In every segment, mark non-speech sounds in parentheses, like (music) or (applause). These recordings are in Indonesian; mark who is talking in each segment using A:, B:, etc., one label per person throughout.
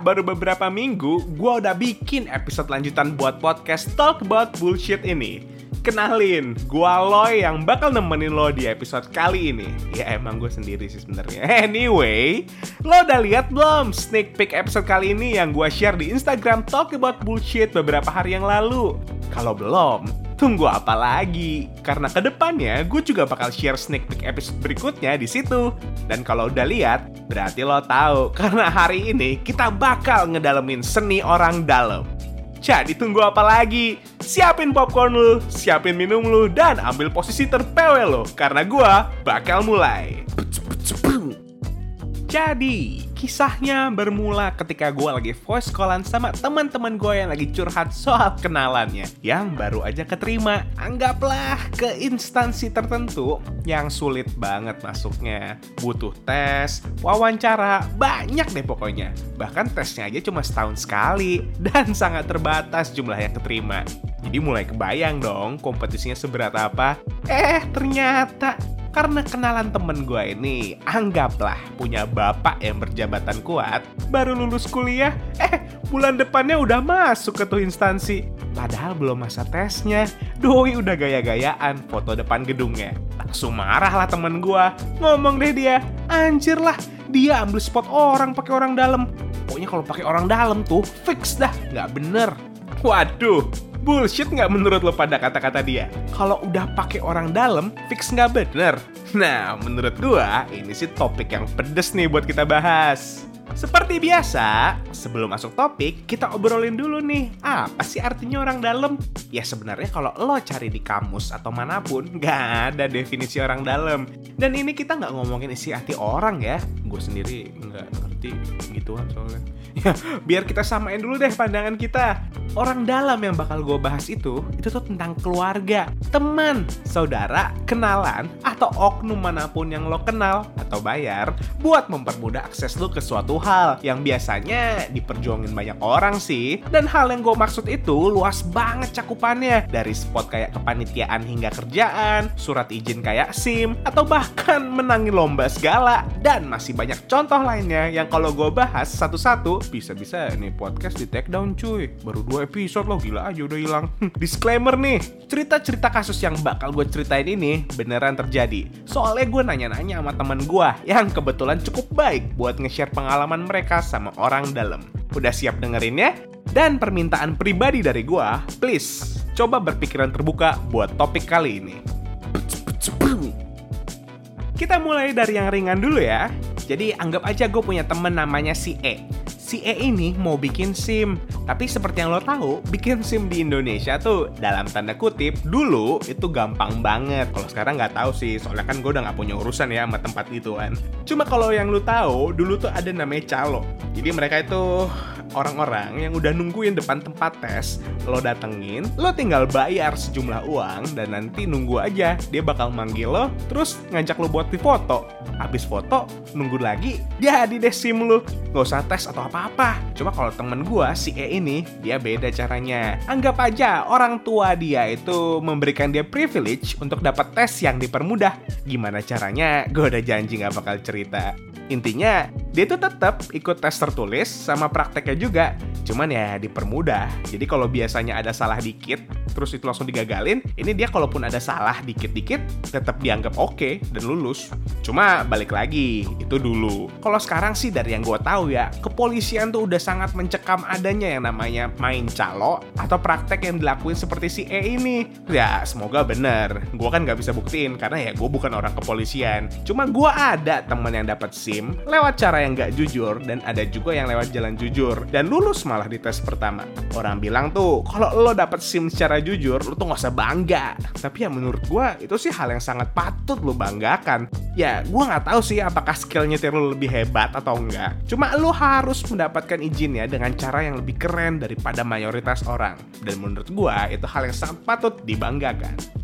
A: Baru beberapa minggu gue udah bikin episode lanjutan buat podcast Talk About Bullshit ini. Kenalin, gue Loy yang bakal nemenin lo di episode kali ini. Ya emang gue sendiri sih sebenarnya. (laughs) Anyway, lo udah lihat belum sneak peek episode kali ini yang gue share di Instagram Talk About Bullshit beberapa hari yang lalu? Kalau belum, tunggu apa lagi? Karena ke depannya gue juga bakal share sneak peek episode berikutnya di situ. Dan kalau udah lihat, berarti lo tahu (laughs) karena hari ini kita bakal ngedalemin seni orang dalam. Jadi tunggu apa lagi? Siapin popcorn lu, siapin minum lu, dan ambil posisi terpewe lo karena gua bakal mulai. Jadi, kisahnya bermula ketika gue lagi voice callan sama teman-teman gue yang lagi curhat soal kenalannya yang baru aja keterima. Anggaplah ke instansi tertentu yang sulit banget masuknya. Butuh tes, wawancara, banyak deh pokoknya. Bahkan tesnya aja cuma setahun sekali dan (laughs) sangat terbatas jumlah yang keterima. Jadi mulai kebayang dong kompetisinya seberat apa. Eh, ternyata karena kenalan temen gue ini, anggaplah punya bapak yang berjabatan kuat, baru lulus kuliah, eh bulan depannya udah masuk ke tuh instansi. Padahal belum masa tesnya, doi udah gaya-gayaan foto depan gedungnya. Langsung marah lah temen gue, ngomong deh dia, anjir lah, dia ambil spot orang pakai orang dalam. Pokoknya kalau pakai orang dalam tuh fix dah, nggak bener. Waduh, bullshit nggak menurut lo pada kata-kata dia? Kalau udah pakai orang dalam, fix nggak bener. (laughs) Nah, menurut gua ini sih topik yang pedes nih buat kita bahas. Seperti biasa, sebelum masuk topik, kita obrolin dulu nih, apa sih artinya orang dalam? Ya sebenarnya kalau lo cari di kamus atau mana pun, (laughs) nggak ada definisi orang dalam. Dan ini kita nggak ngomongin isi hati orang ya, gue sendiri nggak ngerti gituan soalnya. Ya, biar kita samain dulu deh pandangan kita. Orang dalam yang bakal gue bahas itu, itu tuh tentang keluarga, teman, saudara, kenalan, atau oknum mana pun yang lo kenal atau bayar buat mempermudah akses lo ke suatu hal yang biasanya diperjuangin banyak orang sih. Dan hal yang gue maksud itu luas banget cakupannya. Dari spot kayak kepanitiaan hingga kerjaan, surat izin kayak SIM, atau bahkan menangin lomba segala. Dan masih banyak contoh lainnya yang kalau gue bahas satu-satu, bisa-bisa nih podcast di take down cuy. Baru dua episode loh, gila aja udah hilang. (laughs) Disclaimer nih, cerita-cerita kasus yang bakal gue ceritain ini beneran terjadi. Soalnya gue nanya-nanya sama temen gue yang kebetulan cukup baik buat nge-share pengalaman mereka sama orang dalam. Udah siap dengerinnya? Dan permintaan pribadi dari gue, please coba berpikiran terbuka buat topik kali ini. Kita mulai dari yang ringan dulu ya. Jadi anggap aja gue punya temen namanya si E. Si E ini mau bikin SIM, tapi seperti yang lo tahu, bikin SIM di Indonesia tuh dalam tanda kutip dulu itu gampang banget. Kalau sekarang nggak tahu sih, soalnya kan gue udah nggak punya urusan ya sama tempat itu kan. Cuma kalau yang lo tahu, dulu tuh ada namanya calo. Jadi mereka itu orang-orang yang udah nungguin depan tempat tes, lo datengin, lo tinggal bayar sejumlah uang dan nanti nunggu aja dia bakal manggil lo, terus ngajak lo buat difoto. Habis foto, nunggu lagi, jadi deh SIM lo. Gak usah tes atau apa-apa. Cuma kalau temen gua si E ini, dia beda caranya. Anggap aja orang tua dia itu memberikan dia privilege untuk dapat tes yang dipermudah. Gimana caranya? Gue udah janji gak bakal cerita. Intinya, dia tuh tetap ikut tes tertulis sama prakteknya juga. Cuman ya dipermudah. Jadi kalau biasanya ada salah dikit, terus itu langsung digagalin, ini dia kalaupun ada salah dikit-dikit, tetap dianggap oke dan lulus. Cuma balik lagi, itu dulu. Kalau sekarang sih dari yang gue tahu ya, kepolisian tuh udah sangat mencekam adanya yang namanya main calo atau praktek yang dilakuin seperti si E ini. Ya semoga bener. Gue kan nggak bisa buktiin karena ya gue bukan orang kepolisian. Cuma gue ada temen yang dapat SIM lewat cara yang nggak jujur dan ada juga yang lewat jalan jujur dan lulus malah di tes pertama. Orang bilang tuh kalau lo dapet SIM secara jujur, lo tuh nggak usah bangga. Tapi ya menurut gue itu sih hal yang sangat patut lo banggakan. Ya gue nggak tahu sih apakah skill nyetir lo lebih hebat atau enggak. Cuma lo harus mendapatkan izinnya dengan cara yang lebih keren daripada mayoritas orang. Dan menurut gue itu hal yang sangat patut dibanggakan.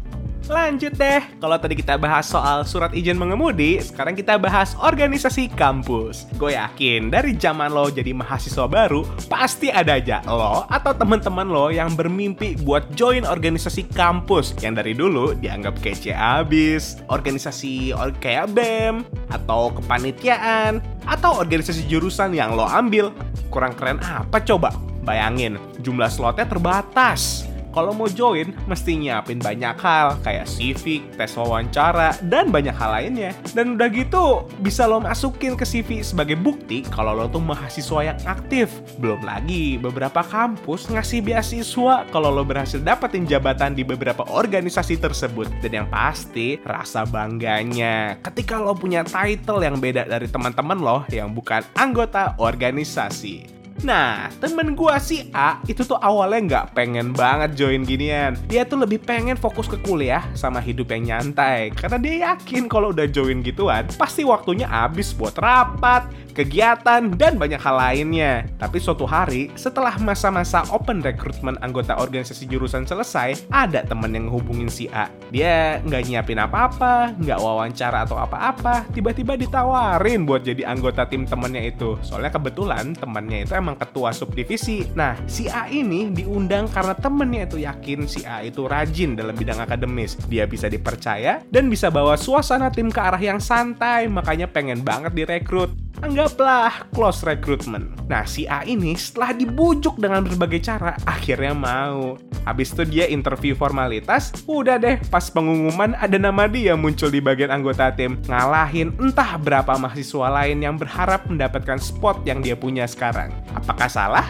A: Lanjut deh, kalau tadi kita bahas soal surat izin mengemudi, sekarang kita bahas organisasi kampus. Gue yakin dari zaman lo jadi mahasiswa baru, pasti ada aja lo atau teman-teman lo yang bermimpi buat join organisasi kampus yang dari dulu dianggap kece abis, organisasi or kayak BEM, atau kepanitiaan, atau organisasi jurusan yang lo ambil. Kurang keren apa coba? Bayangin, jumlah slotnya terbatas kalau mau join, mesti nyiapin banyak hal kayak civic, tes wawancara, dan banyak hal lainnya. Dan udah gitu, bisa lo masukin ke CV sebagai bukti kalau lo tuh mahasiswa yang aktif. Belum lagi, beberapa kampus ngasih beasiswa kalau lo berhasil dapetin jabatan di beberapa organisasi tersebut. Dan yang pasti, rasa bangganya ketika lo punya title yang beda dari teman-teman lo yang bukan anggota organisasi. Nah, temen gua si A itu tuh awalnya nggak pengen banget join ginian. Dia tuh lebih pengen fokus ke kuliah sama hidup yang nyantai. Karena dia yakin kalau udah join gituan, pasti waktunya habis buat rapat, kegiatan, dan banyak hal lainnya. Tapi suatu hari, setelah masa-masa open recruitment anggota organisasi jurusan selesai, ada temen yang hubungin si A. Dia nggak nyiapin apa-apa, nggak wawancara atau apa-apa, tiba-tiba ditawarin buat jadi anggota tim temennya itu. Soalnya kebetulan temennya itu emang ketua subdivisi. Nah, si A ini diundang karena temennya itu yakin si A itu rajin dalam bidang akademis. Dia bisa dipercaya dan bisa bawa suasana tim ke arah yang santai, makanya pengen banget direkrut. Anggaplah close recruitment. Nah, si A ini setelah dibujuk dengan berbagai cara, akhirnya mau. Habis itu dia interview formalitas, udah deh pas pengumuman ada nama dia muncul di bagian anggota tim. Ngalahin entah berapa mahasiswa lain yang berharap mendapatkan spot yang dia punya sekarang. Apakah salah?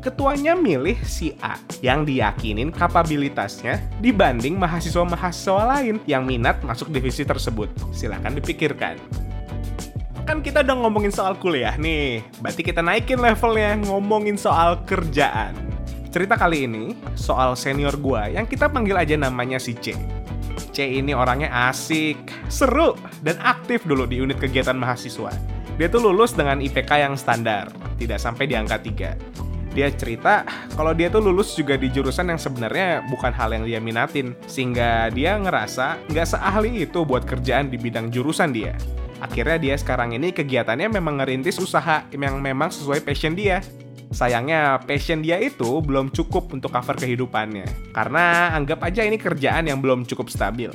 A: ketuanya milih si A yang diyakinin kapabilitasnya dibanding mahasiswa-mahasiswa lain yang minat masuk divisi tersebut. Silahkan dipikirkan kan kita udah ngomongin soal kuliah nih. Berarti kita naikin levelnya ngomongin soal kerjaan. Cerita kali ini soal senior gua yang kita panggil aja namanya si C. C ini orangnya asik, seru, dan aktif dulu di unit kegiatan mahasiswa. Dia tuh lulus dengan IPK yang standar, tidak sampai di angka 3. Dia cerita kalau dia tuh lulus juga di jurusan yang sebenarnya bukan hal yang dia minatin, sehingga dia ngerasa nggak seahli itu buat kerjaan di bidang jurusan dia. Akhirnya dia sekarang ini kegiatannya memang ngerintis usaha yang memang sesuai passion dia. Sayangnya passion dia itu belum cukup untuk cover kehidupannya. Karena anggap aja ini kerjaan yang belum cukup stabil.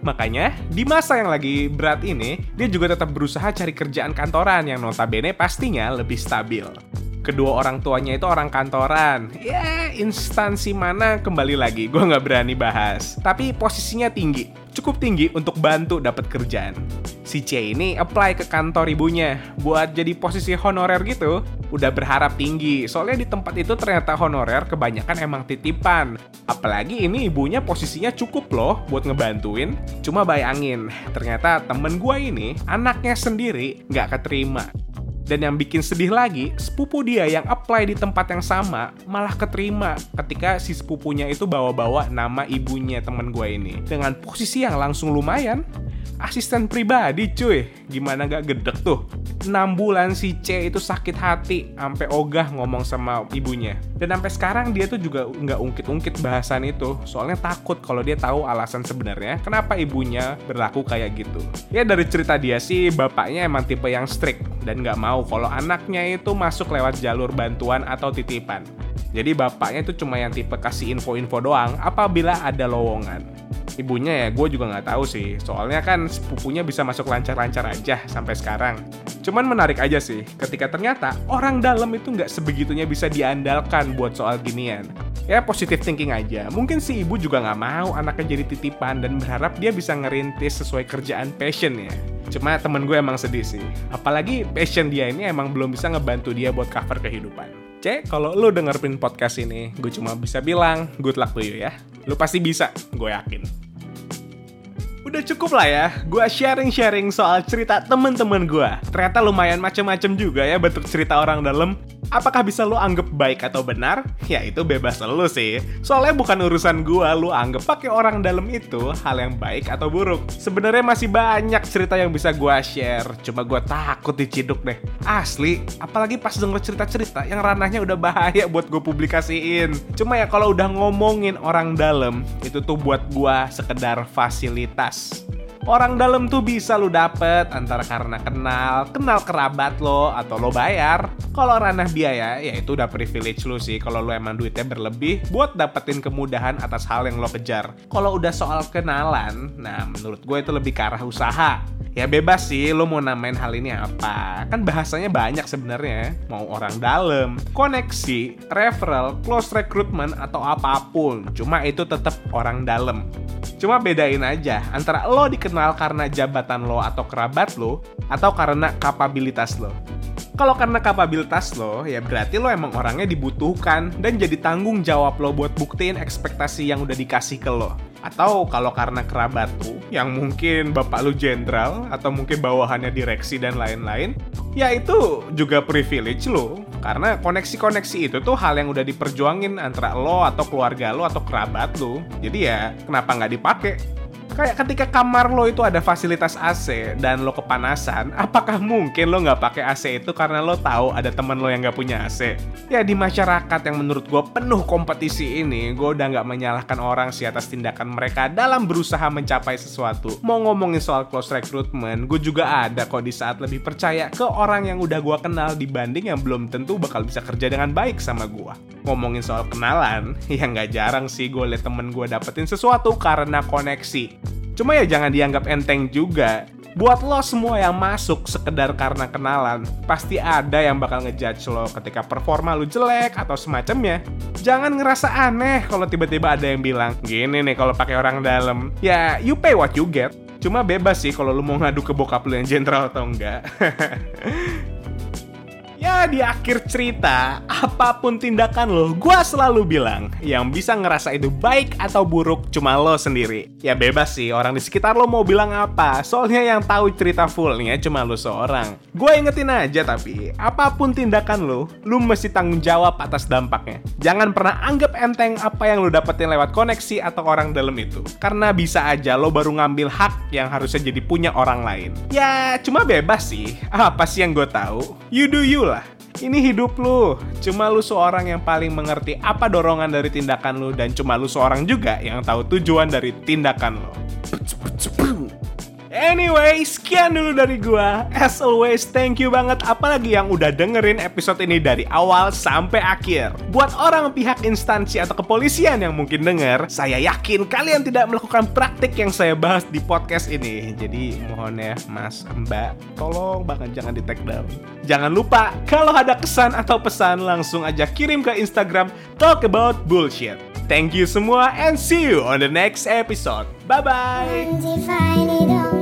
A: Makanya, di masa yang lagi berat ini, dia juga tetap berusaha cari kerjaan kantoran yang notabene pastinya lebih stabil kedua orang tuanya itu orang kantoran. Ya, instansi mana kembali lagi, gue nggak berani bahas. Tapi posisinya tinggi, cukup tinggi untuk bantu dapat kerjaan. Si C ini apply ke kantor ibunya buat jadi posisi honorer gitu. Udah berharap tinggi, soalnya di tempat itu ternyata honorer kebanyakan emang titipan. Apalagi ini ibunya posisinya cukup loh buat ngebantuin. Cuma bayangin, ternyata temen gue ini anaknya sendiri nggak keterima dan yang bikin sedih lagi, sepupu dia yang apply di tempat yang sama malah keterima ketika si sepupunya itu bawa-bawa nama ibunya temen gue ini. Dengan posisi yang langsung lumayan, asisten pribadi cuy. Gimana gak gedek tuh? 6 bulan si C itu sakit hati sampai ogah ngomong sama ibunya. Dan sampai sekarang dia tuh juga nggak ungkit-ungkit bahasan itu. Soalnya takut kalau dia tahu alasan sebenarnya kenapa ibunya berlaku kayak gitu. Ya dari cerita dia sih bapaknya emang tipe yang strict dan nggak mau kalau anaknya itu masuk lewat jalur bantuan atau titipan. Jadi bapaknya itu cuma yang tipe kasih info-info doang apabila ada lowongan ibunya ya gue juga nggak tahu sih. Soalnya kan sepupunya bisa masuk lancar-lancar aja sampai sekarang. Cuman menarik aja sih ketika ternyata orang dalam itu nggak sebegitunya bisa diandalkan buat soal ginian. Ya positif thinking aja. Mungkin si ibu juga nggak mau anaknya jadi titipan dan berharap dia bisa ngerintis sesuai kerjaan passion ya. Cuma temen gue emang sedih sih. Apalagi passion dia ini emang belum bisa ngebantu dia buat cover kehidupan. C, kalau lu dengerin podcast ini, gue cuma bisa bilang good luck to you ya. Lu pasti bisa, gue yakin. Udah cukup lah ya, gue sharing-sharing soal cerita temen-temen gue. Ternyata lumayan macem-macem juga ya bentuk cerita orang dalam. Apakah bisa lo anggap baik atau benar? Ya itu bebas lo sih. Soalnya bukan urusan gue lo anggap pakai orang dalam itu hal yang baik atau buruk. Sebenarnya masih banyak cerita yang bisa gue share. Cuma gue takut diciduk deh. Asli, apalagi pas denger cerita-cerita yang ranahnya udah bahaya buat gue publikasiin. Cuma ya kalau udah ngomongin orang dalam, itu tuh buat gue sekedar fasilitas Orang dalam tuh bisa lu dapet antara karena kenal, kenal kerabat lo, atau lo bayar. Kalau ranah biaya, ya itu udah privilege lu sih kalau lo emang duitnya berlebih buat dapetin kemudahan atas hal yang lo kejar. Kalau udah soal kenalan, nah menurut gue itu lebih ke arah usaha. Ya bebas sih lo mau namain hal ini apa. Kan bahasanya banyak sebenarnya. Mau orang dalam, koneksi, referral, close recruitment atau apa pun. Cuma itu tetap orang dalam. Cuma bedain aja antara lo dikenal karena jabatan lo atau kerabat lo atau karena kapabilitas lo. Kalau karena kapabilitas lo, ya berarti lo emang orangnya dibutuhkan dan jadi tanggung jawab lo buat buktiin ekspektasi yang udah dikasih ke lo. Atau kalau karena kerabat tuh, yang mungkin bapak lu jenderal, atau mungkin bawahannya direksi dan lain-lain, ya itu juga privilege lo. Karena koneksi-koneksi itu tuh hal yang udah diperjuangin antara lo atau keluarga lo atau kerabat lo. Jadi ya, kenapa nggak dipakai? Kayak ketika kamar lo itu ada fasilitas AC dan lo kepanasan, apakah mungkin lo nggak pakai AC itu karena lo tahu ada teman lo yang nggak punya AC? Ya di masyarakat yang menurut gue penuh kompetisi ini, gue udah nggak menyalahkan orang sih atas tindakan mereka dalam berusaha mencapai sesuatu. Mau ngomongin soal close recruitment, gue juga ada kok di saat lebih percaya ke orang yang udah gue kenal dibanding yang belum tentu bakal bisa kerja dengan baik sama gue. Ngomongin soal kenalan, (laughs) ya nggak jarang sih gue liat temen gue dapetin sesuatu karena koneksi. Cuma ya jangan dianggap enteng juga. Buat lo semua yang masuk sekedar karena kenalan, pasti ada yang bakal ngejudge lo ketika performa lo jelek atau semacamnya. Jangan ngerasa aneh kalau tiba-tiba ada yang bilang, gini nih kalau pakai orang dalam. Ya, you pay what you get. Cuma bebas sih kalau lo mau ngadu ke bokap lo yang jenderal atau enggak. (laughs) Ya di akhir cerita, apa pun tindakan lo, gue selalu bilang yang bisa ngerasa itu baik atau buruk cuma lo sendiri. Ya bebas sih orang di sekitar lo mau bilang apa, soalnya yang tahu cerita fullnya cuma lo seorang. Gue ingetin aja tapi, apa pun tindakan lo, lo mesti tanggung jawab atas dampaknya. Jangan pernah anggap enteng apa yang lo dapetin lewat koneksi atau orang dalam itu. Karena bisa aja lo baru ngambil hak yang harusnya jadi punya orang lain. Ya cuma bebas sih, apa sih yang gue tahu? You do you lah. Ini hidup lu. Cuma lu seorang yang paling mengerti apa dorongan dari tindakan lu dan cuma lu seorang juga yang tahu tujuan dari tindakan lu. Anyway, sekian dulu dari gua. As always, thank you banget apalagi yang udah dengerin episode ini dari awal sampai akhir. Buat orang pihak instansi atau kepolisian yang mungkin denger, saya yakin kalian tidak melakukan praktik yang saya bahas di podcast ini. Jadi mohon ya, Mas, Mbak, tolong banget jangan di take down. Jangan lupa, kalau ada kesan atau pesan langsung aja kirim ke Instagram Talk About Bullshit. Thank you semua and see you on the next episode.
B: It don't